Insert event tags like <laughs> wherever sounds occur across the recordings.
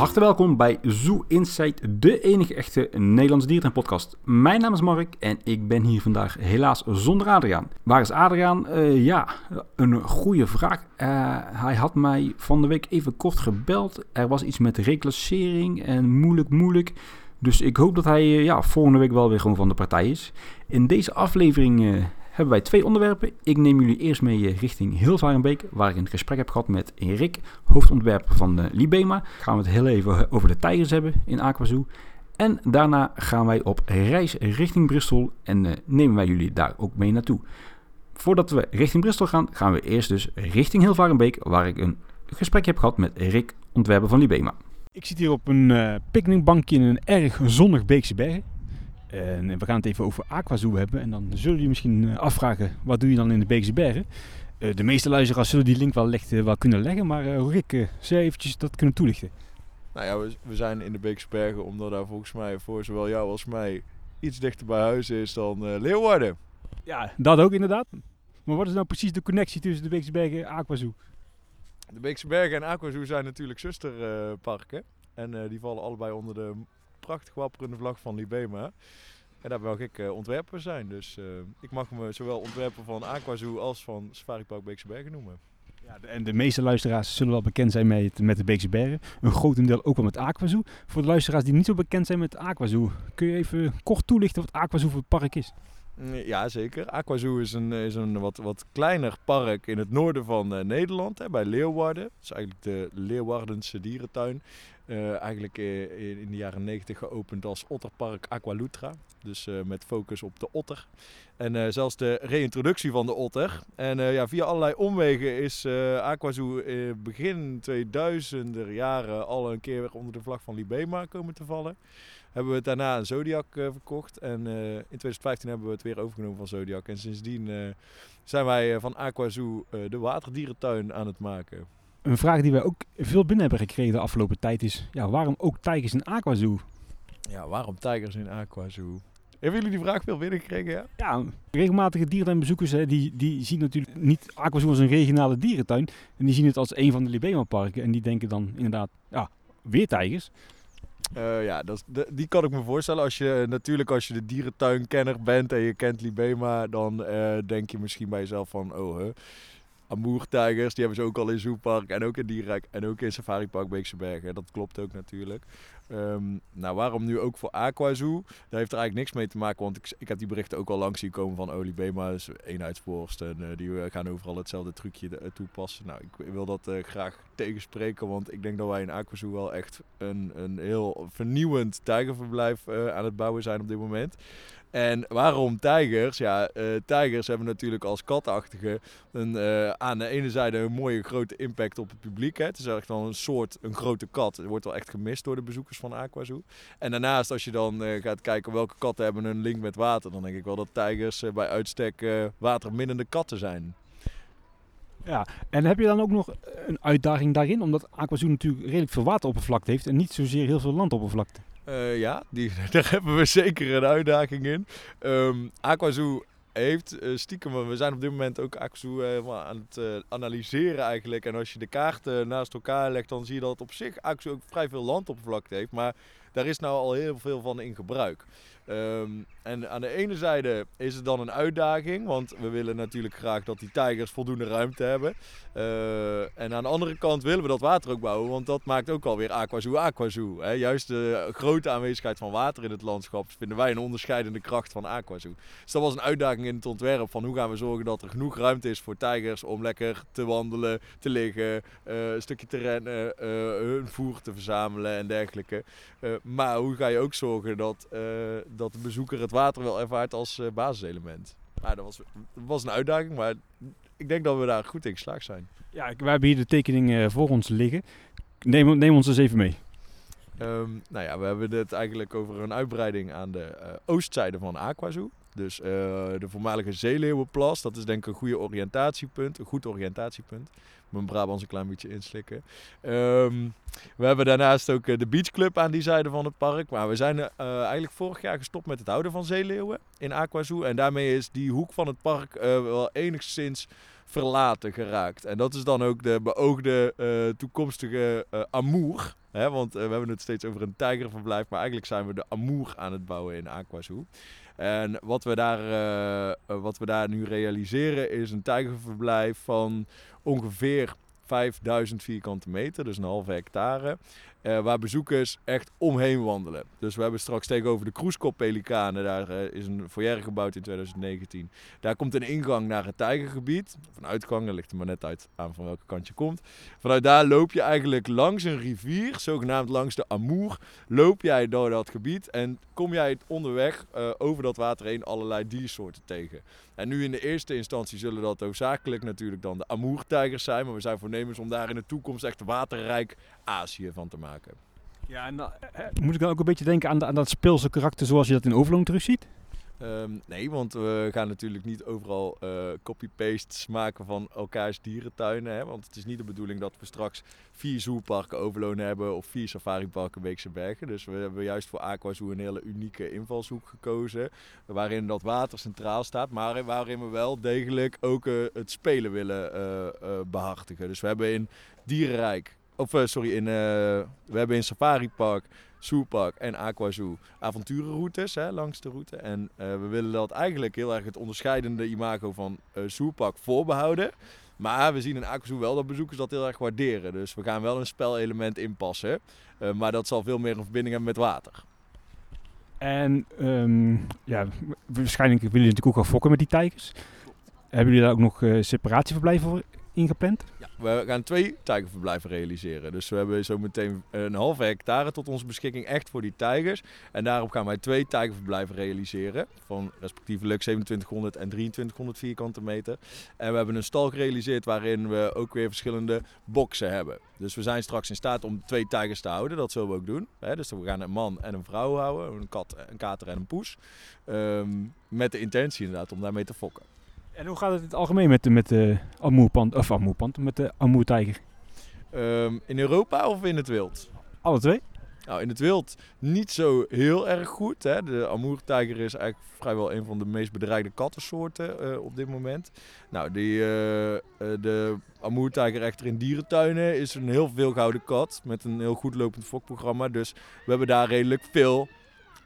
harte welkom bij Zoo Insight, de enige echte Nederlandse dierentuin-podcast. Mijn naam is Mark en ik ben hier vandaag helaas zonder Adriaan. Waar is Adriaan? Uh, ja, een goede vraag. Uh, hij had mij van de week even kort gebeld. Er was iets met reclassering en moeilijk, moeilijk. Dus ik hoop dat hij uh, ja, volgende week wel weer gewoon van de partij is. In deze aflevering hebben wij twee onderwerpen. Ik neem jullie eerst mee eh, richting Hilvarenbeek, waar ik een gesprek heb gehad met Erik, hoofdontwerper van de Libema. Gaan we het heel even over de tijgers hebben in Aquazoo. En daarna gaan wij op reis richting Bristol en nemen wij jullie daar ook mee naartoe. Voordat we richting Bristol gaan, gaan we eerst dus richting Hilvarenbeek, waar ik een gesprek heb gehad met Erik, ontwerper van Libema. Ik zit hier op een uh, picknickbankje in een erg zonnig Beekse bergen. En we gaan het even over Aquazoo hebben. En dan zullen jullie misschien eh, afvragen, wat doe je dan in de Beekse Bergen? Uh, de meeste luisteraars zullen die link wel, licht, wel kunnen leggen. Maar Rick, zou je eventjes dat kunnen toelichten? Nou ja, we, we, zijn in de Beekse Bergen omdat daar volgens mij voor zowel jou als mij iets dichter bij huis is dan Leeuwarden. Ja, dat ook inderdaad. Maar wat is nou precies de connectie tussen de Beekse Bergen en Aquazoo? De Beekse Bergen en Aquazoo zijn natuurlijk zusterparken. en die vallen allebei onder de prachtig wapperende vlag van Libema. En daar mag ik uh, ontwerper zijn. Dus uh, ik mag me zowel ontwerper van Aquazoo als van Safari Park Beekse Bergen noemen. Ja, de, en de meeste luisteraars zullen wel bekend zijn met, met de Beekse Bergen. Een grotendeel ook wel met Aquazoo. Voor de luisteraars die niet zo bekend zijn met Aquazoo, kun je even kort toelichten wat Aquazoo voor het park is? Ja, zeker. Aquazoo is een, is een wat, wat kleiner park in het noorden van uh, Nederland, hè, bij Leeuwarden. Dat is eigenlijk de Leeuwardense dierentuin. Uh, eigenlijk uh, in de jaren 90 geopend als Otterpark Aqualutra. Dus uh, met focus op de otter. En zelfs de reintroductie van de otter. En ja, via allerlei omwegen is Aquazoo begin 2000er jaren al een keer onder de vlag van Libema komen te vallen hebben we daarna aan Zodiac verkocht. En in 2015 hebben we het weer overgenomen van Zodiac. En sindsdien zijn wij van Aquazoo de waterdierentuin aan het maken. Een vraag die wij ook veel binnen hebben gekregen de afgelopen tijd is... Ja, waarom ook tijgers in Aquazoo? Ja, waarom tijgers in Aquazoo? Hebben jullie die vraag veel binnengekregen? Ja, ja regelmatige dierentuinbezoekers hè, die, die zien natuurlijk niet Aquazoo als een regionale dierentuin. En die zien het als een van de Libema-parken. En die denken dan inderdaad, ja, weer tijgers. Uh, ja, dat, die kan ik me voorstellen. Als je, natuurlijk als je de dierentuinkenner bent en je kent Libema, dan uh, denk je misschien bij jezelf van, oh, huh, Amoertijgers, die hebben ze ook al in Zoepark en ook in Dierrijk en ook in Safari Park Beekse Bergen. Dat klopt ook natuurlijk. Um, nou, waarom nu ook voor Aquazoo? Daar heeft er eigenlijk niks mee te maken, want ik, ik heb die berichten ook al langs zien komen van Oli Bema, en uh, die gaan overal hetzelfde trucje toepassen. Nou, ik wil dat graag tegenspreken, want ik denk dat wij in Aquazoo wel echt een, een heel vernieuwend tijgerverblijf aan het bouwen zijn op dit moment. En waarom tijgers? Ja, uh, tijgers hebben natuurlijk als katachtige een, aan de ene zijde een mooie grote impact op het publiek. Hè. Het is echt wel een soort, een grote kat. Het wordt wel echt gemist door de bezoekers van Aquazoo. En daarnaast, als je dan uh, gaat kijken welke katten hebben een link met water, dan denk ik wel dat tijgers bij uitstek waterminnende katten zijn. Ja, en heb je dan ook nog een uitdaging daarin? Omdat Aquazoo natuurlijk redelijk veel wateroppervlakte heeft en niet zozeer heel veel landoppervlakte. Uh, ja, die, <laughs> daar hebben we zeker een uitdaging in. Um, Aquazoo heeft uh, stiekem, we zijn op dit moment ook Aquazoo uh, aan het analyseren eigenlijk. En als je de kaarten naast elkaar legt, dan zie je dat op zich Aquazoo ook vrij veel landoppervlakte heeft. Maar daar is nou al heel veel van in gebruik. Um, en aan de ene zijde is het dan een uitdaging, want we willen natuurlijk graag dat die tijgers voldoende ruimte hebben. Uh, en aan de andere kant willen we dat water ook bouwen, want dat maakt ook alweer aquazoo aquazoo. Hè? Juist de grote aanwezigheid van water in het landschap vinden wij een onderscheidende kracht van aquazoo. Dus dat was een uitdaging in het ontwerp van hoe gaan we zorgen dat er genoeg ruimte is voor tijgers om lekker te wandelen, te liggen, uh, een stukje te rennen, uh, hun voer te verzamelen en dergelijke. maar hoe ga je ook zorgen dat, dat de bezoeker het water wel ervaart als uh, basiselement. Nou, dat, was, dat was een uitdaging, maar ik denk dat we daar goed in geslaagd zijn. Ja, wij hebben hier de tekening uh, voor ons liggen. Neem, neem ons eens even mee. Um, nou ja, we hebben het eigenlijk over een uitbreiding aan de uh, oostzijde van Aquazoo. Dus uh, de voormalige Zeeleeuwenplas, dat is denk ik een goede oriëntatiepunt, een goed oriëntatiepunt mijn Brabants een klein beetje inslikken. Um, we hebben daarnaast ook eh, de beachclub aan die zijde van het park. Maar we zijn uh, eigenlijk vorig jaar gestopt met het houden van zeeleeuwen in Aquazoo. En daarmee is die hoek van het park uh, wel enigszins verlaten geraakt. En dat is dan ook de beoogde toekomstige amoer Hè, want we hebben het steeds over een tijgerverblijf, maar eigenlijk zijn we de Amour aan het bouwen in Aquazoo. En wat we, daar, wat we daar nu realiseren is een tijgerverblijf van ongeveer 5000 vierkante meter, dus een halve hectare. Uh, waar bezoekers echt omheen wandelen. Dus we hebben straks tegenover de Kroeskop Pelikanen, daar uh, is een foyer gebouwd in 2019. Daar komt een ingang naar het tijgergebied. Of een uitgang, dat ligt er maar net uit aan van welke kant je komt. Vanuit daar loop je eigenlijk langs een rivier, zogenaamd langs de Amour, loop jij door dat gebied en kom jij onderweg uh, over dat water heen allerlei diersoorten tegen. En nu in de eerste instantie zullen dat hoofdzakelijk natuurlijk dan de Amour-tijgers zijn, maar we zijn voornemens om daar in de toekomst echt waterrijk Azië van te maken. Ja, en dan, eh, eh, moet ik dan ook een beetje denken aan, aan dat speelse karakter zoals je dat in Overloon terug ziet? Ehm, nee, want we gaan natuurlijk niet overal uh, copy-pastes maken van elkaars dierentuinen. Hè? Want het is niet de bedoeling dat we straks vier zooparken Overloon hebben of vier safariparken Beekse Bergen. Dus we hebben juist voor Aquazoo een hele unieke invalshoek gekozen. Waarin dat water centraal staat, maar waarin we wel degelijk ook het spelen willen behartigen. Dus we hebben in Dierenrijk of uh, sorry, in, uh, we hebben in Safari Park, Zoo Park en Aqua Zoo avonturenroutes hè, langs de route. En uh, we willen dat eigenlijk heel erg het onderscheidende imago van Zoo Park voorbehouden. Maar we zien in Aqua Zoo wel dat bezoekers dat heel erg waarderen. Dus we gaan wel een spelelement inpassen. maar dat zal veel meer een verbinding hebben met water. En um, ja, waarschijnlijk willen jullie natuurlijk ook wel fokken met die tijgers. Hebben jullie daar ook nog separatieverblijven voor ingepland? Ja, we gaan twee tijgerverblijven realiseren. Dus we hebben zo meteen een halve hectare tot onze beschikking echt voor die tijgers. En daarop gaan wij twee tijgerverblijven realiseren. Van respectievelijk 2700 en 2300 vierkante meter. En we hebben een stal gerealiseerd waarin we ook weer verschillende boxen hebben. Dus we zijn straks in staat om twee tijgers te houden. Dat zullen we ook doen. Dus we gaan een man en een vrouw houden. Een kat, een kater en een poes. Um, met de intentie inderdaad om daarmee te fokken. En hoe gaat het in het algemeen met, met de Amoerpand, of Amoerpand, met de Amoertijger? Um, in Europa of in het wild? Alle twee. Nou, in het wild niet zo heel erg goed. Hè. De Amoertijger is eigenlijk vrijwel een van de meest bedreigde kattensoorten uh, op dit moment. Nou, die, uh, de Amoertijger echter in dierentuinen is een heel veel gouden kat met een heel goed lopend fokprogramma. Dus we hebben daar redelijk veel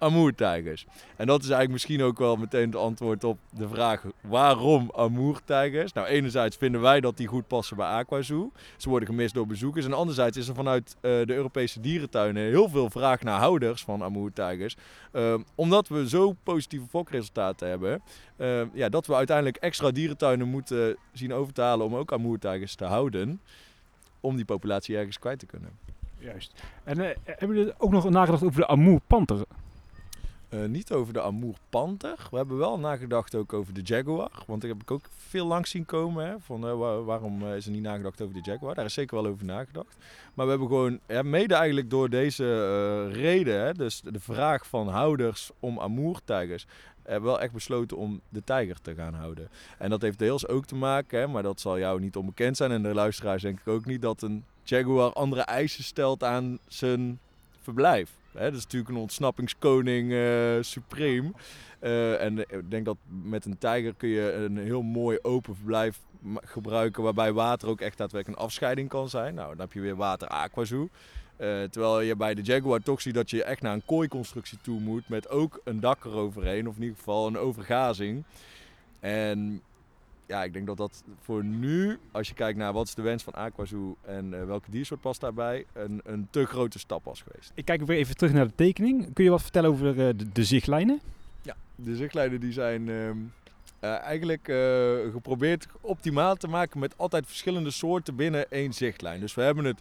Amoertijgers. En dat is eigenlijk misschien ook wel meteen het antwoord op de vraag waarom Amoertijgers. Nou, enerzijds vinden wij dat die goed passen bij Aquazoo. Ze worden gemist door bezoekers. En anderzijds is er vanuit uh, de Europese dierentuinen heel veel vraag naar houders van Amoertijgers. Uh, omdat we zo positieve fokresultaten hebben, uh, ja, dat we uiteindelijk extra dierentuinen moeten zien overtalen om ook Amoertijgers te houden. Om die populatie ergens kwijt te kunnen. Juist. En hebben jullie ook nog nagedacht over de Amoerpanter? Uh, niet over de Amour Panther. We hebben wel nagedacht ook over de Jaguar. Want daar heb ik ook veel langs zien komen. Hè, van uh, waarom uh, is er niet nagedacht over de Jaguar? Daar is zeker wel over nagedacht. Maar we hebben gewoon, ja, mede eigenlijk door deze reden, hè, dus de vraag van houders om Amour-tijgers, hebben wel echt besloten om de tijger te gaan houden. En dat heeft deels ook te maken, hè, maar dat zal jou niet onbekend zijn en de luisteraars denk ik ook niet, dat een Jaguar andere eisen stelt aan zijn verblijf. Dat is natuurlijk een ontsnappingskoning uh, supreme. Uh, en ik denk dat met een tijger kun je een heel mooi open verblijf gebruiken. Waarbij water ook echt daadwerkelijk een afscheiding kan zijn. Nou, dan heb je weer water aquazoo. Uh, terwijl je bij de Jaguar toch ziet dat je echt naar een kooiconstructie toe moet. Met ook een dak eroverheen. Of in ieder geval een overgazing. En ja, ik denk dat dat voor nu, als je kijkt naar wat is de wens van Aquazoo en uh, welke diersoort past daarbij, een, een te grote stap was geweest. Ik kijk weer even terug naar de tekening. Kun je wat vertellen over uh, de, de, zichtlijnen? Ja, de zichtlijnen die zijn uh, eigenlijk geprobeerd optimaal te maken met altijd verschillende soorten binnen één zichtlijn. Dus we hebben het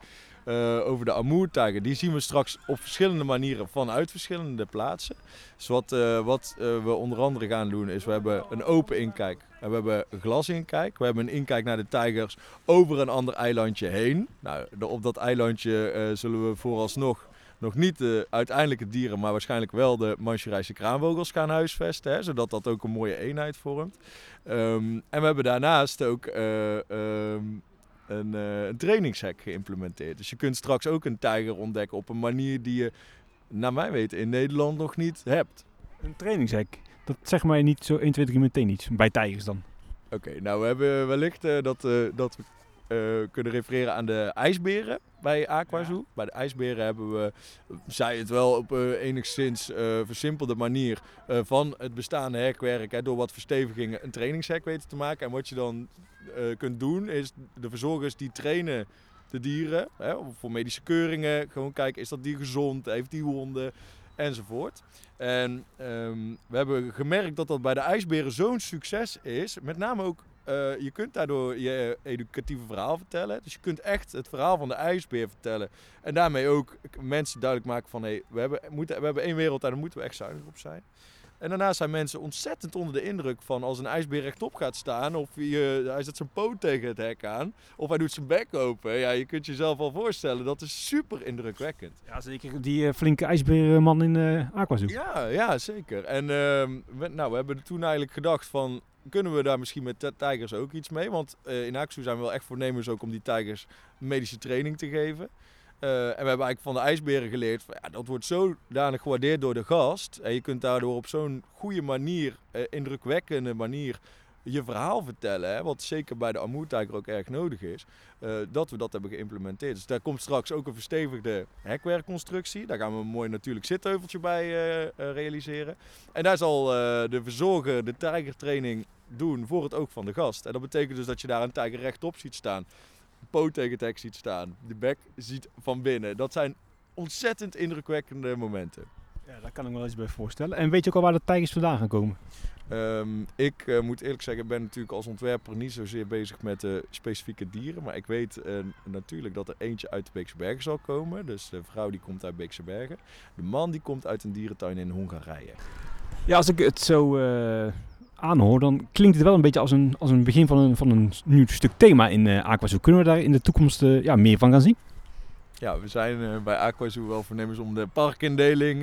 over de Amoertijger. Die zien we straks op verschillende manieren vanuit verschillende plaatsen. Dus wat, wat we onder andere gaan doen is, we hebben een open inkijk en we hebben een glasinkijk. We hebben een inkijk naar de tijgers over een ander eilandje heen. Nou, op dat eilandje zullen we vooralsnog nog niet de uiteindelijke dieren, maar waarschijnlijk wel de Manchurijse kraanvogels gaan huisvesten. Hè, zodat dat ook een mooie eenheid vormt. Um, en we hebben daarnaast ook um, een, uh, een trainingshek geïmplementeerd. Dus je kunt straks ook een tijger ontdekken op een manier die je, naar mijn weten, in Nederland nog niet hebt. Een trainingshek? Dat zeg maar niet zo 1, 2, 3 meteen iets. Bij tijgers dan. Oké, okay, nou we hebben wellicht uh, dat, uh, dat eh, kunnen refereren aan de ijsberen bij Aquazoo. Bij de ijsberen hebben we, zij het wel op een enigszins uh, versimpelde manier, uh, van het bestaande hekwerk hè, door wat verstevigingen een trainingshek weten te maken. En wat je dan kunt doen is de verzorgers die trainen de dieren hè, voor medische keuringen. Gewoon kijken, is dat dier gezond? Heeft die wonden? Enzovoort. En um, we hebben gemerkt dat dat bij de ijsberen zo'n succes is. Met name ook uh, je kunt daardoor je educatieve verhaal vertellen. Dus je kunt echt het verhaal van de ijsbeer vertellen. En daarmee ook mensen duidelijk maken van... Hey, we, hebben, moeten, we hebben één wereld en daar moeten we echt zuinig op zijn. En daarnaast zijn mensen ontzettend onder de indruk van als een ijsbeer rechtop gaat staan. Of je, hij zet zijn poot tegen het hek aan. Of hij doet zijn bek open. Ja, je kunt jezelf al voorstellen. Dat is super indrukwekkend. Ja, zeker die uh, flinke ijsbeerman in uh, Aquazoo. Ja, ja, zeker. En uh, we, nou, we hebben toen eigenlijk gedacht van kunnen we daar misschien met tijgers ook iets mee? Want uh, in Aksu zijn we wel echt voornemens ook om die tijgers medische training te geven. Uh, en we hebben eigenlijk van de ijsberen geleerd, van, ja, dat wordt zodanig gewaardeerd door de gast. En je kunt daardoor op zo'n goede manier, uh, indrukwekkende manier, je verhaal vertellen. Hè, wat zeker bij de Amoertijger ook erg nodig is. Uh, dat we dat hebben geïmplementeerd. Dus daar komt straks ook een verstevigde hekwerkconstructie. Daar gaan we een mooi natuurlijk zitheuveltje bij realiseren. En daar zal de verzorger de tijgertraining doen voor het oog van de gast. En dat betekent dus dat je daar een tijger rechtop ziet staan. De poot tegen het hek ziet staan. De bek ziet van binnen. Dat zijn ontzettend indrukwekkende momenten. Ja, daar kan ik me wel eens bij voorstellen. En weet je ook al waar de tijgers vandaan gaan komen? Um, ik uh, moet eerlijk zeggen, ik ben natuurlijk als ontwerper niet zozeer bezig met de uh, specifieke dieren. Maar ik weet uh, natuurlijk dat er eentje uit de Beekse Bergen zal komen. Dus de vrouw die komt uit Beekse Bergen. De man die komt uit een dierentuin in Hongarije. Ja, als ik het zo aanhoor, dan klinkt het wel een beetje als een, als een begin van een, van een nieuw stuk thema in uh, Aquazoo. Kunnen we daar in de toekomst uh, ja, meer van gaan zien? Ja, we zijn uh, bij Aquazoo wel voornemens om de parkindeling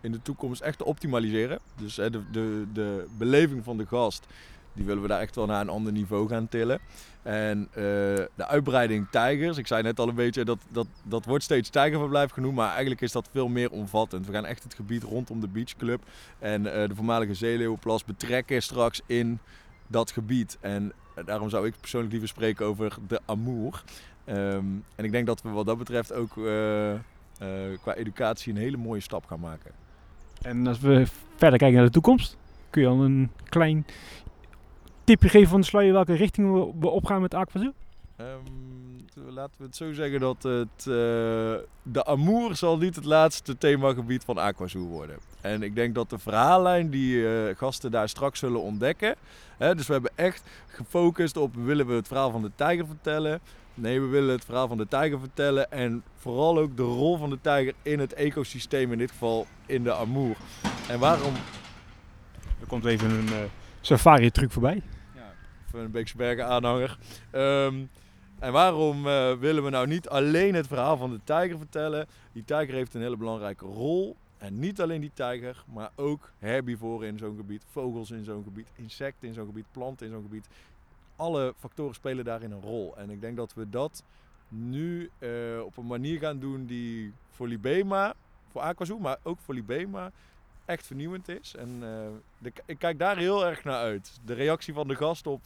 in de toekomst echt te optimaliseren. Dus de, de, de beleving van de gast, die willen we daar echt wel naar een ander niveau gaan tillen. En de uitbreiding tijgers, ik zei net al een beetje, dat, dat, dat wordt steeds tijgerverblijf genoemd, maar eigenlijk is dat veel meer omvattend. We gaan echt het gebied rondom de beachclub en de voormalige Zeeleeuwenplas betrekken straks in dat gebied. En daarom zou ik persoonlijk liever spreken over de Amour. Um, en ik denk dat we wat dat betreft ook uh, qua educatie een hele mooie stap gaan maken. En als we verder kijken naar de toekomst, kun je al een klein tipje geven van de sluier welke richting we, we opgaan met Aquazoo? Um, laten we het zo zeggen dat het, uh, de Amour zal niet het laatste themagebied van Aquazoo worden. En ik denk dat de verhaallijn die uh, gasten daar straks zullen ontdekken. Hè, dus we hebben echt gefocust op willen we het verhaal van de tijger vertellen. Nee, we willen het verhaal van de tijger vertellen. En vooral ook de rol van de tijger in het ecosysteem, in dit geval in de Amour. En waarom... Er komt even een uh, safari truc voorbij een Beekse Bergen aanhanger. Um, en waarom uh, willen we nou niet alleen het verhaal van de tijger vertellen? Die tijger heeft een hele belangrijke rol. En niet alleen die tijger, maar ook herbivoren in zo'n gebied, vogels in zo'n gebied, insecten in zo'n gebied, planten in zo'n gebied. Alle factoren spelen daarin een rol. En ik denk dat we dat nu uh, op een manier gaan doen die voor Libema, voor Aquazoo, maar ook voor Libema echt vernieuwend is. En uh, de, ik kijk daar heel erg naar uit. De reactie van de gast op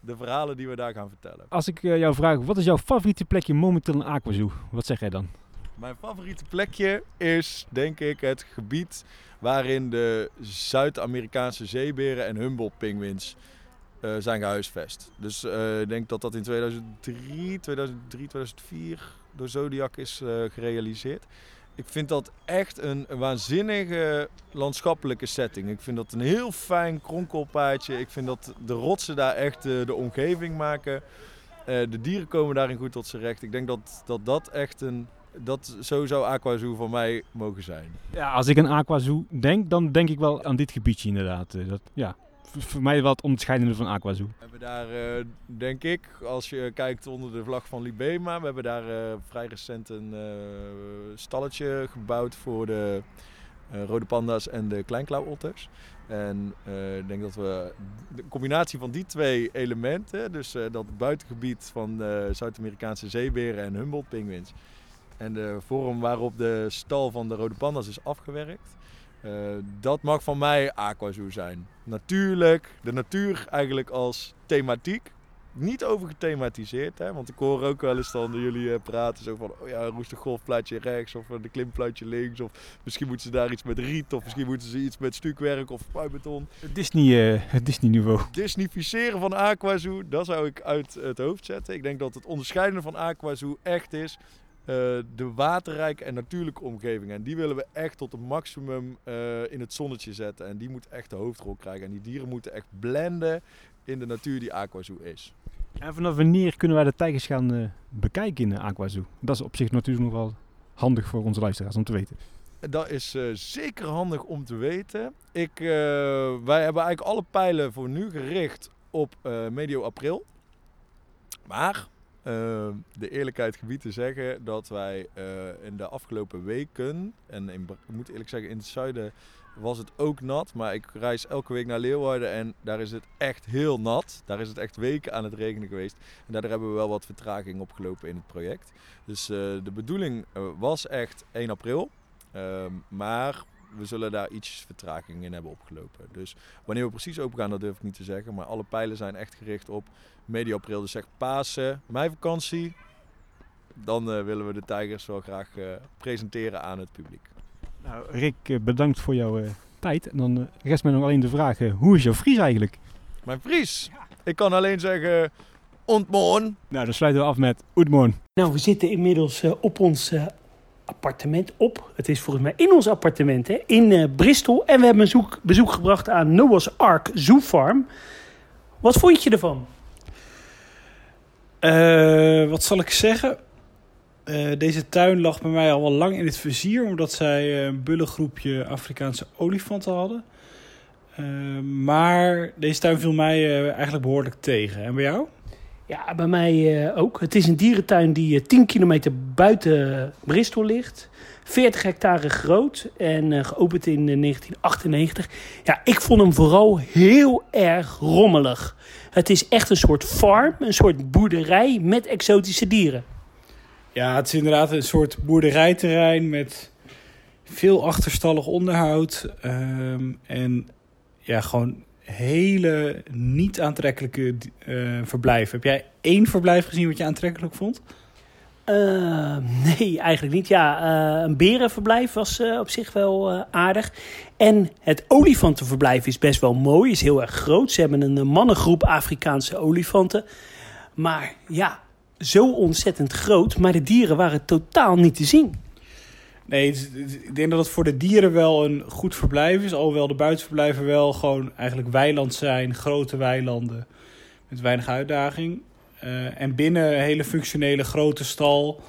de verhalen die we daar gaan vertellen. Als ik uh, jou vraag, wat is jouw favoriete plekje momenteel in Aquazoo? Wat zeg jij dan? Mijn favoriete plekje is, denk ik, het gebied waarin de Zuid-Amerikaanse zeeberen en Humboldt-pinguïns zijn gehuisvest. Dus ik denk dat dat in 2003, 2003 2004 door Zodiac is gerealiseerd. Ik vind dat echt een, waanzinnige landschappelijke setting. Ik vind dat een heel fijn kronkelpaadje. Ik vind dat de rotsen daar echt de, de omgeving maken. Uh, de dieren komen daarin goed tot z'n recht. Ik denk dat dat, dat echt een. Dat, zo zou Aquazoo voor mij mogen zijn. Ja, als ik aan Aquazoo denk, dan denk ik wel aan dit gebiedje inderdaad. Eh, dat, ja, voor mij wat onderscheidende van Aquazoo. We hebben daar, uh, denk ik, als je kijkt onder de vlag van Libema, we hebben daar uh, vrij recent een uh, stalletje gebouwd voor de rode panda's en de kleinklauwotters. En ik denk dat we de combinatie van die twee elementen, dus dat buitengebied van Zuid-Amerikaanse zeeberen en Humboldt-pinguïns, en de vorm waarop de stal van de rode panda's is afgewerkt, dat mag van mij Aquazoo zijn. Natuurlijk, de natuur eigenlijk als thematiek. niet over gethematiseerd. Hè? Want ik hoor ook wel eens dan jullie eh, praten zo van... Oh ja, een roestig golfplaatje rechts of een klimplaatje links. Of misschien moeten ze daar iets met riet. Of misschien moeten ze iets met stukwerk of spuitbeton. Het Disney, uh, het Disney niveau. Disneyficeren van Aquazoo, dat zou ik uit het hoofd zetten. Ik denk dat het onderscheidende van Aquazoo echt is... Uh, de waterrijke en natuurlijke omgeving. En die willen we echt tot het maximum uh, in het zonnetje zetten. En die moet echt de hoofdrol krijgen. En die dieren moeten echt blenden in de natuur die Aquazoo is. En vanaf wanneer kunnen wij de tijgers gaan uh, bekijken in Aquazoo? Dat is op zich natuurlijk nog wel handig voor onze luisteraars om te weten. Dat is uh, zeker handig om te weten. Ik, uh, wij hebben eigenlijk alle pijlen voor nu gericht op medio april. Maar de eerlijkheid gebied te zeggen dat wij in de afgelopen weken, en in, ik moet eerlijk zeggen in het zuiden was het ook nat. Maar ik reis elke week naar Leeuwarden en daar is het echt heel nat. Daar is het echt weken aan het regenen geweest. En daardoor hebben we wel wat vertraging opgelopen in het project. Dus uh, de bedoeling uh, was echt 1 april. Uh, maar we zullen daar iets vertraging in hebben opgelopen. Dus wanneer we precies open gaan, dat durf ik niet te zeggen. Maar alle pijlen zijn echt gericht op medio april. Dus zeg Pasen, meivakantie. Dan uh, willen we de tijgers wel graag presenteren aan het publiek. Nou, Rick, bedankt voor jouw uh, tijd. En dan uh, rest mij nog alleen de vraag, uh, hoe is jouw Fries eigenlijk? Mijn Fries? Ja. Ik kan alleen zeggen, ontmoen. Nou, dan sluiten we af met Oetmoon. Nou, we zitten inmiddels op ons appartement op. Het is volgens mij in ons appartement, hè, in Bristol. En we hebben een bezoek, bezoek gebracht aan Noah's Ark Zoo Farm. Wat vond je ervan? wat zal ik zeggen? Uh, deze tuin lag bij mij al wel lang in het vizier, omdat zij een bullengroepje Afrikaanse olifanten hadden. Maar deze tuin viel mij eigenlijk behoorlijk tegen. En bij jou? Ja, bij mij ook. Het is een dierentuin die 10 kilometer buiten Bristol ligt. 40 hectare groot en geopend in 1998. Ja, ik vond hem vooral heel erg rommelig. Het is echt een soort farm, een soort boerderij met exotische dieren. Ja, het is inderdaad een soort boerderijterrein met veel achterstallig onderhoud. Um, en ja, gewoon hele niet aantrekkelijke uh, verblijven. Heb jij één verblijf gezien wat je aantrekkelijk vond? Uh, nee, eigenlijk niet. Ja, uh, een berenverblijf was op zich wel aardig. En het olifantenverblijf is best wel mooi, is heel erg groot. Ze hebben een mannengroep Afrikaanse olifanten. Maar ja, zo ontzettend groot, maar de dieren waren totaal niet te zien. Nee, ik denk dat het voor de dieren wel een goed verblijf is. Alhoewel de buitenverblijven wel gewoon eigenlijk weiland zijn. Grote weilanden met weinig uitdaging. Uh, en binnen een hele functionele grote stal.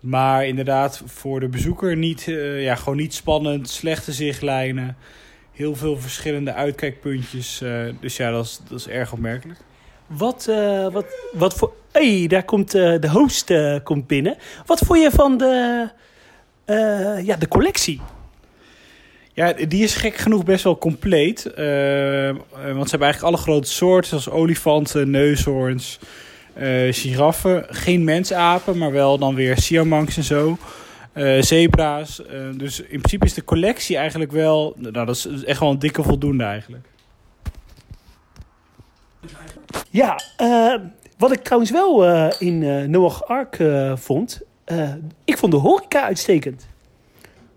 Maar inderdaad voor de bezoeker niet, uh, ja, gewoon niet spannend. Slechte zichtlijnen. Heel veel verschillende uitkijkpuntjes. Uh, dus ja, dat is, dat is erg opmerkelijk. Wat, wat, wat voor... hey, daar komt de host komt binnen. Wat vond je van de, ja, de collectie? Ja, die is gek genoeg best wel compleet. want ze hebben eigenlijk alle grote soorten, zoals olifanten, neushoorns, giraffen. Geen mensapen, maar wel dan weer siamanks en zo. zebra's. dus in principe is de collectie eigenlijk wel... Nou, dat is echt wel een dikke voldoende eigenlijk. Ja, uh, wat ik trouwens wel uh, in uh, Noach Ark vond, ik vond de horeca uitstekend.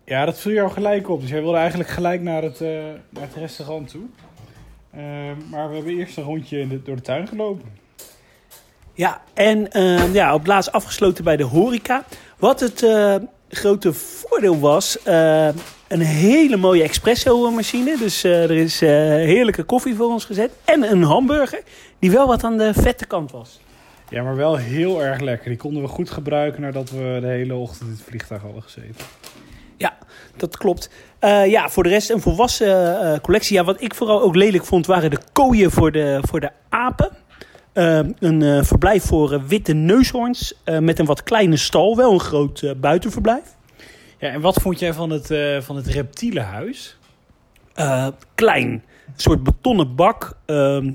Ja, dat viel jou gelijk op. Dus jij wilde eigenlijk gelijk naar het, naar het restaurant toe. maar we hebben eerst een rondje in de, door de tuin gelopen. Ja, en ja, op laatst afgesloten bij de horeca. Wat het grote voordeel was, een hele mooie espresso-machine. Dus er is heerlijke koffie voor ons gezet. En een hamburger die wel wat aan de vette kant was. Ja, maar wel heel erg lekker. Die konden we goed gebruiken nadat we de hele ochtend in het vliegtuig hadden gezeten. Ja, dat klopt. Uh, ja, voor de rest een volwassen uh, collectie. Ja, wat ik vooral ook lelijk vond waren de kooien voor de, voor de apen. Uh, een verblijf voor witte neushoorns met een wat kleine stal. Wel een groot buitenverblijf. Ja, en wat vond jij van het, van het reptielenhuis? klein. Een soort betonnen bak ehm,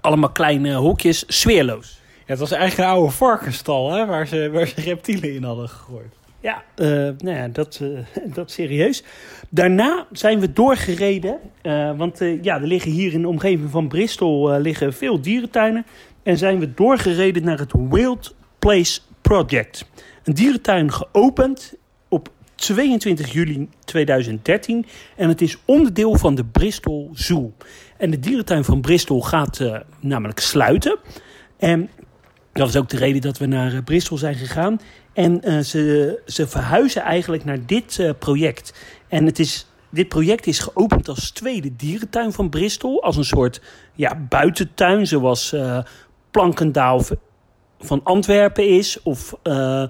allemaal kleine hokjes, sfeerloos. Het was eigenlijk een oude varkenstal hè, waar, ze, waar ze reptielen in hadden gegooid. Ja, uh, nou ja dat, uh, <laughs> dat serieus. Daarna zijn we doorgereden. Uh, want ja, er liggen hier in de omgeving van Bristol liggen veel dierentuinen. en zijn we doorgereden naar het Wild Place Project. Een dierentuin geopend op 22 juli 2013 en het is onderdeel van de Bristol Zoo. En de dierentuin van Bristol gaat eh, namelijk sluiten. En dat is ook de reden dat we naar eh, Bristol zijn gegaan. En eh, ze, ze verhuizen eigenlijk naar dit eh, project. En het is, dit project is geopend als tweede dierentuin van Bristol. Als een soort ja, buitentuin, zoals Plankendaal van Antwerpen is. Of eh,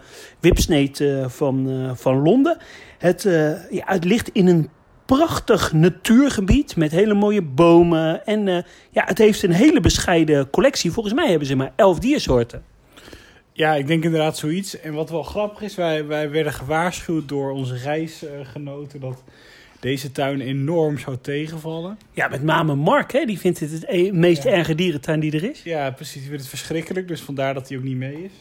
van, van Londen. Het, ja, het ligt in een prachtig natuurgebied met hele mooie bomen. En eh, ja, het heeft een hele bescheiden collectie. Volgens mij hebben ze maar elf diersoorten. Ja, ik denk inderdaad zoiets. En wat wel grappig is, wij, wij werden gewaarschuwd door onze reisgenoten dat deze tuin enorm zou tegenvallen. Ja, met name Mark, hè, die vindt het het e- meest Ja. erge dierentuin die er is. Ja, precies. Die vindt het verschrikkelijk, dus vandaar dat hij ook niet mee is.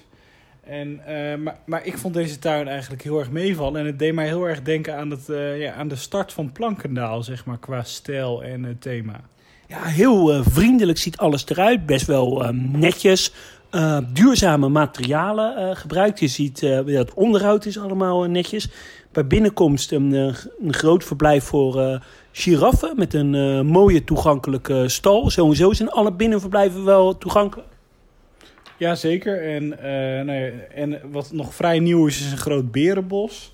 En, eh, maar, maar ik vond deze tuin eigenlijk heel erg meevallen. En het deed mij heel erg denken aan, het, eh, ja, aan de start van Plankendaal, zeg maar, qua stijl en eh, thema. Ja, heel eh, vriendelijk ziet alles eruit. Best wel netjes. Duurzame materialen gebruikt. Je ziet het onderhoud is allemaal netjes. Bij binnenkomst een, een groot verblijf voor giraffen. Met een mooie toegankelijke stal. Sowieso zijn alle binnenverblijven wel toegankelijk. Ja, zeker. En, eh, nou ja, en wat nog vrij nieuw is, is een groot berenbos.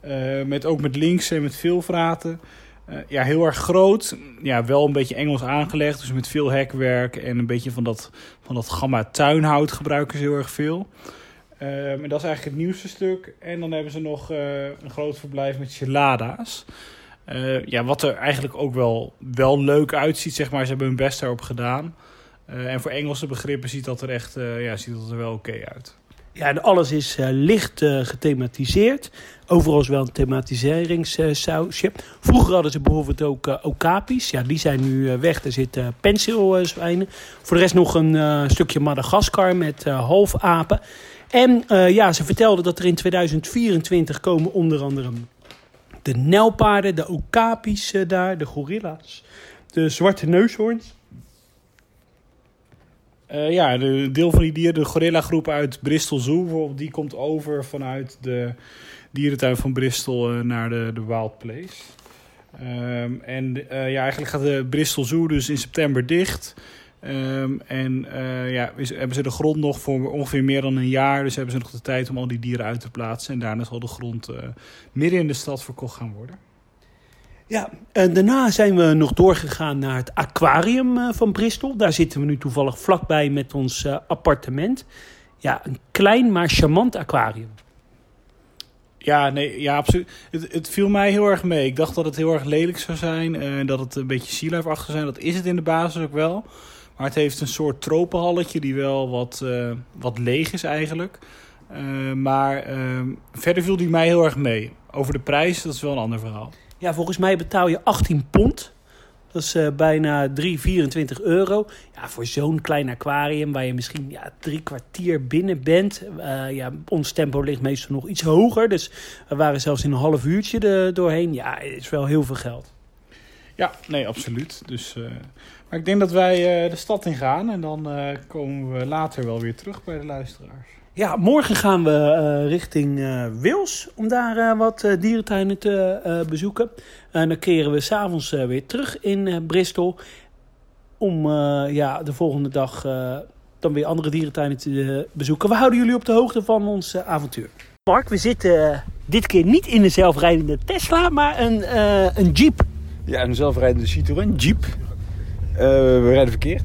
Eh, met, ook met links en met veel vraten. Eh, ja, heel erg groot. Ja, wel een beetje Engels aangelegd. Dus met veel hekwerk en een beetje van dat, van dat gamma tuinhout gebruiken ze heel erg veel. Eh, en dat is eigenlijk het nieuwste stuk. En dan hebben ze nog eh, een groot verblijf met gelada's. Eh, ja, wat er eigenlijk ook wel, wel leuk uitziet, zeg maar. Ze hebben hun best daarop gedaan. Eh, en voor Engelse begrippen ziet dat er echt eh, ja, ziet dat er wel oké uit. Ja, en alles is eh, licht gethematiseerd. Overal is wel een thematiseringssausje. Vroeger hadden ze bijvoorbeeld ook okapis. Ja, die zijn nu weg. Er zitten penseelzwijnen. Voor de rest nog een stukje Madagaskar met halfapen. En ja, ze vertelden dat er in 2024 komen onder andere de nelpaarden, de okapis daar, de gorilla's, de zwarte neushoorns. Uh, ja, de deel van die dieren, de gorilla groep uit Bristol Zoo, die komt over vanuit de dierentuin van Bristol uh, naar de, de Wild Place. Um, en uh, ja, eigenlijk gaat de Bristol Zoo dus in september dicht. Um, en ja, hebben ze de grond nog voor ongeveer meer dan een jaar. Dus hebben ze nog de tijd om al die dieren uit te plaatsen. En daarna zal de grond midden in de stad verkocht gaan worden. Ja, en daarna zijn we nog doorgegaan naar het aquarium uh, van Bristol. Daar zitten we nu toevallig vlakbij met ons uh, appartement. Ja, een klein maar charmant aquarium. Ja, nee, ja, absoluut. Het, het, viel mij heel erg mee. Ik dacht dat het heel erg lelijk zou zijn en dat het een beetje sea-life-achtig zou zijn. Dat is het in de basis ook wel. Maar het heeft een soort tropenhalletje die wel wat, wat leeg is eigenlijk. Maar verder viel die mij heel erg mee. Over de prijs, dat is wel een ander verhaal. Ja, volgens mij betaal je 18 pond. Dat is uh, bijna 3, 24 euro. Ja, voor zo'n klein aquarium waar je misschien ja, drie kwartier binnen bent. Uh, ja, ons tempo ligt meestal nog iets hoger. Dus we waren zelfs in een half uurtje er doorheen. Ja, het is wel heel veel geld. Ja, nee, absoluut. Dus, uh, maar ik denk dat wij de stad in gaan. En dan komen we later wel weer terug bij de luisteraars. Ja, morgen gaan we uh, richting uh, Wils om daar uh, wat dierentuinen te bezoeken. En dan keren we s'avonds weer terug in Bristol. Om ja, de volgende dag dan weer andere dierentuinen te bezoeken. We houden jullie op de hoogte van ons avontuur. Mark, we zitten dit keer niet in een zelfrijdende Tesla, maar een, een Jeep. Ja, een zelfrijdende Citroën Jeep. we rijden verkeerd.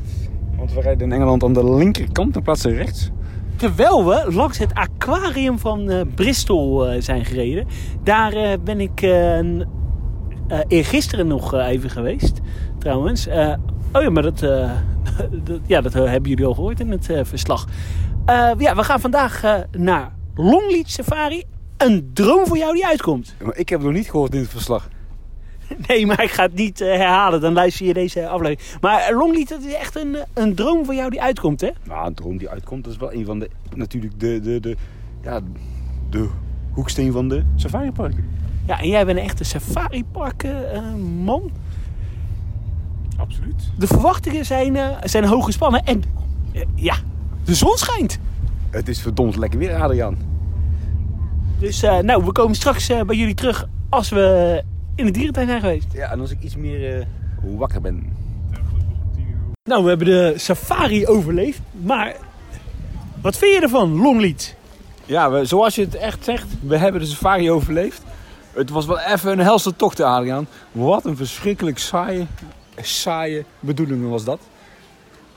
Want we rijden in Engeland aan de linkerkant in plaats van rechts. Terwijl we langs het aquarium van uh, Bristol uh, zijn gereden. Daar uh, ben ik eergisteren nog even geweest, trouwens. oh ja, maar dat, <laughs> dat, ja, dat hebben jullie al gehoord in het verslag. ja, we gaan vandaag naar Longleat Safari. Een droom voor jou die uitkomt. Maar ik heb nog niet gehoord in het verslag. <laughs> Nee, maar ik ga het niet uh, herhalen. Dan luister je deze aflevering. Maar Longleat, dat is echt een, een droom voor jou die uitkomt, hè? Nou, een droom die uitkomt, dat is wel een van de... Natuurlijk de, de, de, ja, de hoeksteen van de safariparken. Ja, en jij bent een echte safariparken uh, man. Absoluut. De verwachtingen zijn, uh, zijn hoog gespannen. En eh, ja, de zon schijnt. Het is verdomd lekker weer, Adriaan. Dus eh, nou, we komen straks eh, bij jullie terug als we in de dierentuin zijn geweest. Ja, en als ik iets meer eh, wakker ben. Nou, we hebben de safari overleefd. Maar wat vind je ervan, Longleat? Ja, we, zoals je het echt zegt, we hebben de safari overleefd. Het was wel even een helse tocht, Adriaan. Wat een verschrikkelijk saaie, saaie bedoeling was dat.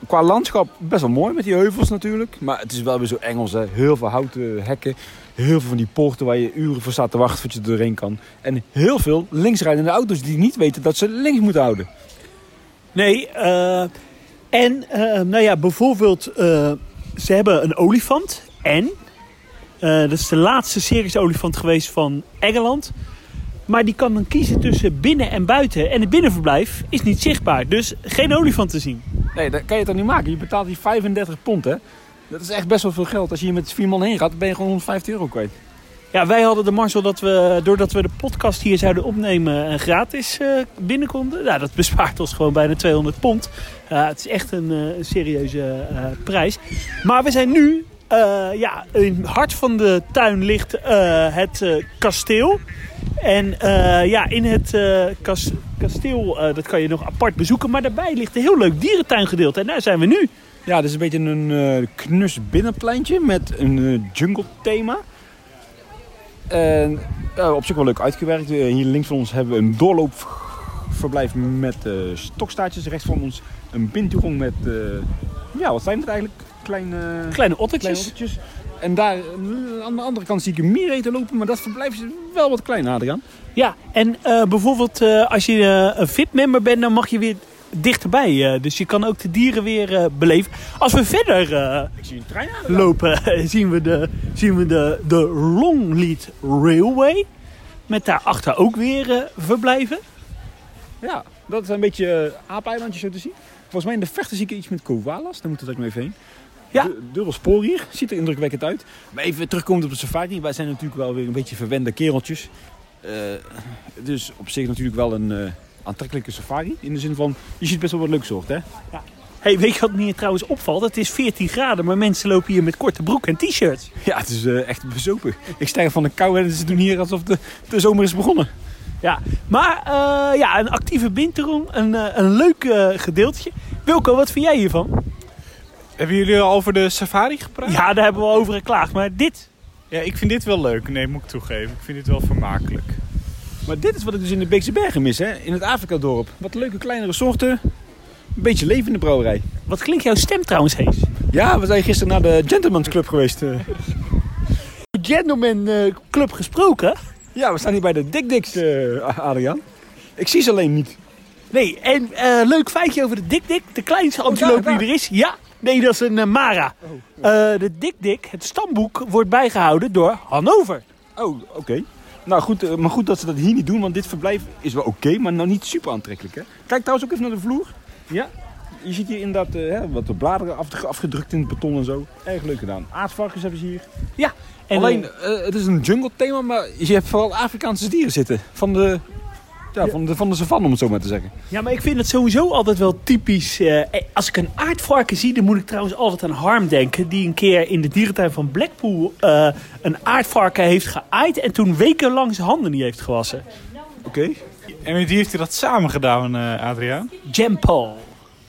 Qua landschap best wel mooi met die heuvels natuurlijk. Maar het is wel weer zo Engels, hè. Heel veel houten hekken. Heel veel van die poorten waar je uren voor staat te wachten voordat je er doorheen kan. En heel veel linksrijdende auto's die niet weten dat ze links moeten houden. Nee, eh, en eh, nou ja, bijvoorbeeld, eh, ze hebben een olifant. En, dat is de laatste circusolifant geweest van Engeland. Maar die kan dan kiezen tussen binnen en buiten. En het binnenverblijf is niet zichtbaar. Dus geen olifant te zien. Nee, dat kan je toch niet maken. Je betaalt die 35 pond, hè. Dat is echt best wel veel geld. Als je hier met vier man heen gaat, ben je gewoon 150 euro kwijt. Ja, wij hadden de mazzel dat we, doordat we de podcast hier zouden opnemen, eh, gratis eh, binnen. Nou, dat bespaart ons gewoon bijna 200 pond. Ja, het is echt een, eh, serieuze eh, prijs. Maar we zijn nu, eh, ja, in het hart van de tuin ligt eh, het eh, kasteel. En eh, ja, in het eh, kas- kasteel, eh, dat kan je nog apart bezoeken. Maar daarbij ligt een heel leuk dierentuingedeelte. En daar zijn we nu. Ja, dit is een beetje een eh, knus binnenpleintje met een eh, jungle thema. En ja, op zich wel leuk uitgewerkt. Eh, hier links van ons hebben we een doorloopverblijf met eh, stokstaartjes. Rechts van ons een binturong met, eh, ja wat zijn het eigenlijk? Kleine, Kleine kleine ottertjes. En daar eh, aan de andere kant zie ik een miereten lopen, maar dat verblijf is wel wat klein, Adriaan. Ja, en eh, bijvoorbeeld eh, als je eh, een VIP-member bent, dan mag je weer dichterbij. eh, dus je kan ook de dieren weer eh, beleven. Als we verder eh, Ik zie een trein lopen, <laughs> zien we, de, zien we de, de Longleat Railway. Met daarachter ook weer verblijven. Ja, dat is een beetje uh, aapeilandje zo te zien. Volgens mij in de vechten zie ik iets met koalas. Daar moeten we ook nog even heen. Ja. Du- Dubbel spoor hier. Ziet er indrukwekkend uit. Maar even terugkomend op de safari. Wij zijn natuurlijk wel weer een beetje verwende kereltjes. Dus op zich natuurlijk wel een aantrekkelijke safari. In de zin van, je ziet best wel wat leuk soort, hè? Hey, weet je wat me trouwens opvalt? Het is 14 graden, maar mensen lopen hier met korte broek en t-shirts. Ja, het is eh, echt bezopen. Ik sterf van de kou en ze doen hier alsof de, de zomer is begonnen. Ja, maar eh, ja, een actieve binterong, een, eh, een leuk eh, gedeeltje. Wilco, wat vind jij hiervan? Hebben jullie al over de safari gepraat? Ja, daar hebben we al over geklaagd, maar dit... Ja, ik vind dit wel leuk. Nee, moet ik toegeven. Ik vind dit wel vermakelijk. Maar dit is wat ik dus in de Beekse Bergen mis, hè? In het Afrika-dorp. Wat leuke kleinere soorten. Een beetje leven in de brouwerij. Wat klinkt jouw stem trouwens, Hees? Ja, we zijn gisteren naar de Gentleman's Club geweest. eh. Gentleman eh, Club gesproken. Ja, we staan hier bij de Dick Dicks, eh, Adriaan. Ik zie ze alleen niet. Nee, en leuk feitje over de Dik Dik. De kleinste antiloop daar, die er is. Ja, nee, dat is een Mara. Eh, de Dik Dik, het stamboek, wordt bijgehouden door Hannover. Oh, oké. Nou goed, eh, maar goed dat ze dat hier niet doen, want dit verblijf is wel oké, maar nou niet super aantrekkelijk. Hè? Kijk trouwens ook even naar de vloer. Ja, je ziet hier inderdaad eh, hè, wat de bladeren afge- afgedrukt in het beton en zo. Erg leuk gedaan. Aardvarkens hebben ze hier. Ja, en, Alleen, eh, het is een jungle thema, maar je hebt vooral Afrikaanse dieren zitten. Van de, ja, Van de, van de savanne, om het zo maar te zeggen. ja, maar ik vind het sowieso altijd wel typisch. eh, als ik een aardvarken zie, dan moet ik trouwens altijd aan Harm denken. Die een keer in de dierentuin van Blackpool eh, een aardvarken heeft geaaid. En toen wekenlang zijn handen niet heeft gewassen. Oké. En met wie heeft hij dat samen gedaan, eh, Adriaan? Jem Paul.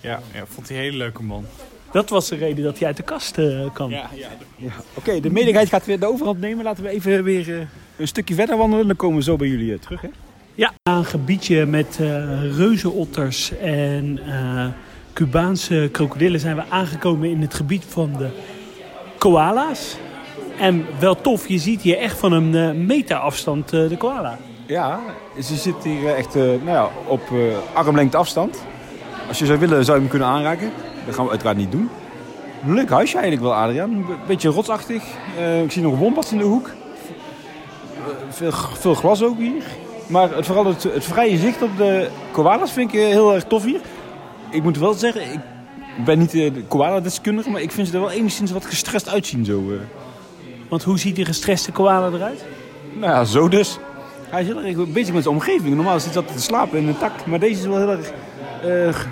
Ja, ja, vond hij een hele leuke man. Dat was de reden dat hij uit de kast eh, kwam. Ja, ja. Ja. Oké, de medigheid gaat weer de overhand nemen. Laten we even weer eh, een stukje verder wandelen. Dan komen we zo bij jullie eh, terug. Hè? Ja, een gebiedje met eh reuzenotters en eh Cubaanse krokodillen zijn we aangekomen in het gebied van de koala's. En wel tof, je ziet hier echt van een eh, meter afstand de koala. Ja, ze zit hier echt eh, nou ja, op eh, armlengte afstand. Als je zou willen, zou je hem kunnen aanraken. Dat gaan we uiteraard niet doen. Leuk huisje eigenlijk wel, Adriaan. Een beetje rotsachtig. Eh, ik zie nog wombats in de hoek. Veel, veel glas ook hier. Maar het, vooral het, het vrije zicht op de koalas vind ik eh, heel erg tof hier. Ik moet wel zeggen, ik ben niet eh, de koala-deskundige, maar ik vind ze er wel enigszins wat gestrest uitzien. Zo, eh. Want hoe ziet die gestreste koala eruit? Nou ja, zo dus. Hij is heel erg bezig met zijn omgeving. Normaal zit hij altijd te slapen in een tak. Maar deze is wel heel erg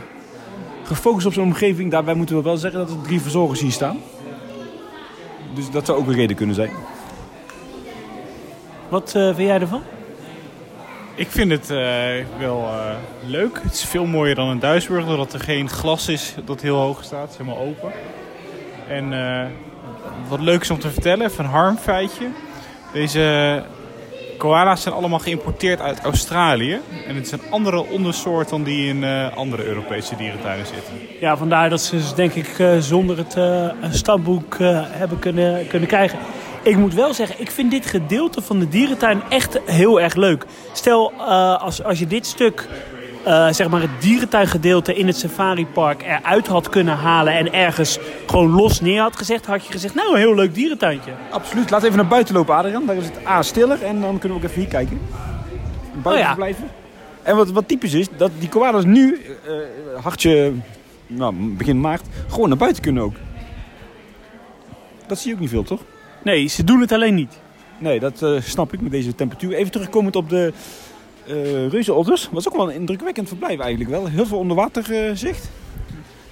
gefocust op zijn omgeving. Daarbij moeten we wel zeggen dat er drie verzorgers hier staan. Dus dat zou ook een reden kunnen zijn. Wat vind jij ervan? Ik vind het eh, wel eh, leuk. Het is veel mooier dan in Duisburg, doordat er geen glas is dat heel hoog staat. Het is helemaal open. En eh, wat leuk is om te vertellen, even een harmfeitje. Deze koala's zijn allemaal geïmporteerd uit Australië. En het is een andere ondersoort dan die in andere Europese dierentuinen zitten. Ja, vandaar dat ze dus denk ik zonder het een stamboek hebben kunnen, kunnen krijgen. Ik moet wel zeggen, ik vind dit gedeelte van de dierentuin echt heel erg leuk. Stel, eh, als, als je dit stuk, eh, zeg maar het dierentuingedeelte in het safaripark eruit had kunnen halen en ergens gewoon los neer had gezegd, had je gezegd, nou een heel leuk dierentuintje. Absoluut. We even naar buiten lopen, Adrian. Daar is het A stiller en dan kunnen we ook even hier kijken. Buiten Oh ja. verblijven. En wat, wat typisch is, dat die koalas nu, eh, hartje, nou, begin maart, gewoon naar buiten kunnen ook. Dat zie je ook niet veel, toch? Nee, ze doen het alleen niet. Nee, dat eh, snap ik met deze temperatuur. Even terugkomend op de eh reuzenotters. Was ook wel een indrukwekkend verblijf eigenlijk wel. Heel veel onderwaterzicht.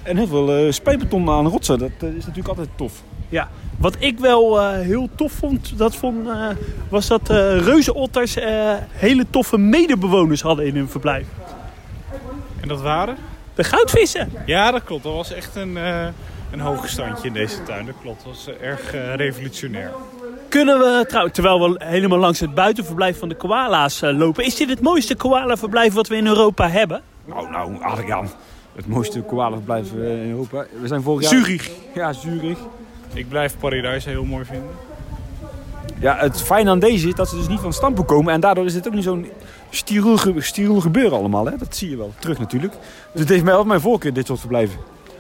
en heel veel eh spijtbeton aan rotsen. Dat is natuurlijk altijd tof. Ja, wat ik wel eh, heel tof vond, dat vond eh, was dat eh reuzenotters eh, hele toffe medebewoners hadden in hun verblijf. En dat waren? De goudvissen. Ja, dat klopt. Dat was echt een, eh een hoog standje in deze tuin. Dat klopt. Dat was eh, erg eh, revolutionair. Kunnen we, trouw, terwijl we helemaal langs het buitenverblijf van de koala's eh, lopen, is dit het mooiste koalaverblijf wat we in Europa hebben? Nou, nou. Het mooiste koalaverblijf in Europa. We zijn vorig jaar... Zurich. Ja, Zurich. Ik blijf Paradise heel mooi vinden. Ja, het fijn aan deze is dat ze dus niet van stampen komen. En daardoor is het ook niet zo'n steriel, ge- steriel gebeuren allemaal. Hè? Dat zie je wel terug natuurlijk. Dus het heeft mij wel mijn voorkeur, dit soort verblijven.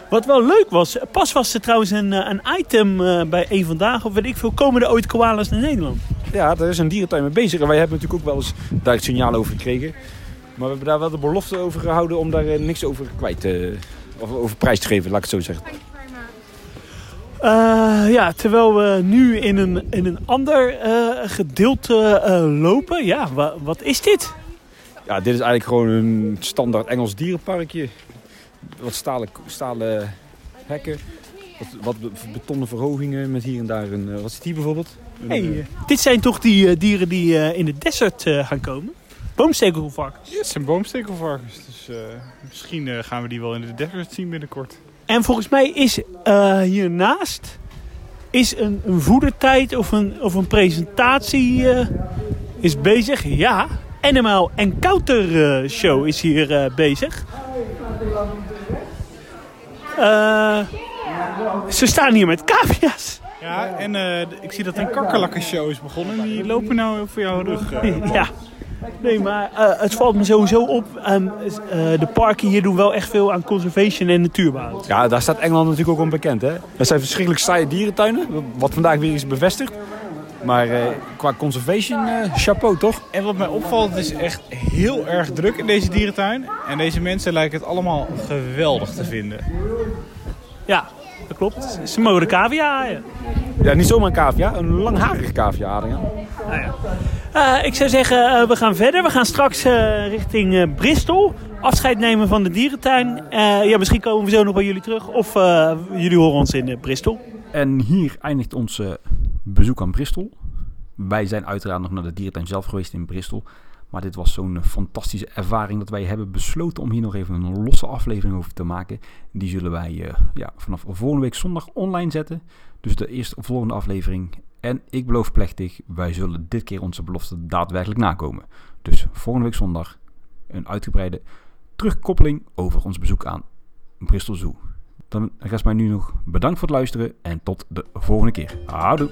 Wat wel leuk was, pas was er trouwens een, eh, een item eh, bij een vandaag, of weet ik veel, komen er ooit koala's naar Nederland? Ja, daar is een dierentuin mee bezig. En wij hebben natuurlijk ook wel eens daar het signaal over gekregen. Maar we hebben daar wel de belofte over gehouden om daar eh, niks over kwijt te... Of over prijs te geven, laat ik het zo zeggen. Eh, ja, terwijl we nu in een, in een ander eh, gedeelte eh, lopen. Ja, wa- wat is dit? Ja, dit is eigenlijk gewoon een standaard Engels dierenparkje. Wat stalen, stalen hekken. Wat, wat be- betonnen verhogingen met hier en daar een... eh, Wat is het hier bijvoorbeeld? Hey, eh, eh, dit zijn toch die dieren die eh, in de desert eh, gaan komen? Boomstekelvarkens. Ja, het zijn boomstekelvarkens. Dus eh, misschien eh, gaan we die wel in de desert zien binnenkort. En volgens mij is eh, hiernaast is een, een voedertijd of een, of een presentatie eh, is bezig. Ja, Animal Encounter eh, Show is hier eh, bezig. Eh, ze staan hier met cavia's. Ja, en eh, ik zie dat een kakkerlakkenshow is begonnen. Die lopen nou voor jouw rug. eh. Ja. Nee, maar eh, het valt me sowieso op. ehm, eh, de parken hier doen wel echt veel aan conservation en natuurbehoud. Ja, daar staat Engeland natuurlijk ook om bekend. Hè? Dat zijn verschrikkelijk saaie dierentuinen. Wat vandaag weer is bevestigd. Maar eh, qua conservation, eh, chapeau toch? En wat mij opvalt, het is echt heel erg druk in deze dierentuin. En deze mensen lijken het allemaal geweldig te vinden. Ja, dat klopt. Cavia haaien. Ja, niet zomaar een cavia, een langharige cavia, Adriaan. Nou ja. Eh, ik zou zeggen, eh, we gaan verder. We gaan straks eh, richting eh, Bristol. Afscheid nemen van de dierentuin. Eh, ja, misschien komen we zo nog bij jullie terug. Of eh, jullie horen ons in Bristol. En hier eindigt ons bezoek aan Bristol. Wij zijn uiteraard nog naar de dierentuin zelf geweest in Bristol. Maar dit was zo'n eh, fantastische ervaring dat wij hebben besloten om hier nog even een losse aflevering over te maken. Die zullen wij eh, ja, vanaf volgende week zondag online zetten. Dus de eerste volgende aflevering. En ik beloof plechtig, wij zullen dit keer onze belofte daadwerkelijk nakomen. Dus volgende week zondag een uitgebreide terugkoppeling over ons bezoek aan Bristol Zoo. Dan rest mij nu nog bedankt voor het luisteren en tot de volgende keer. Houdoe!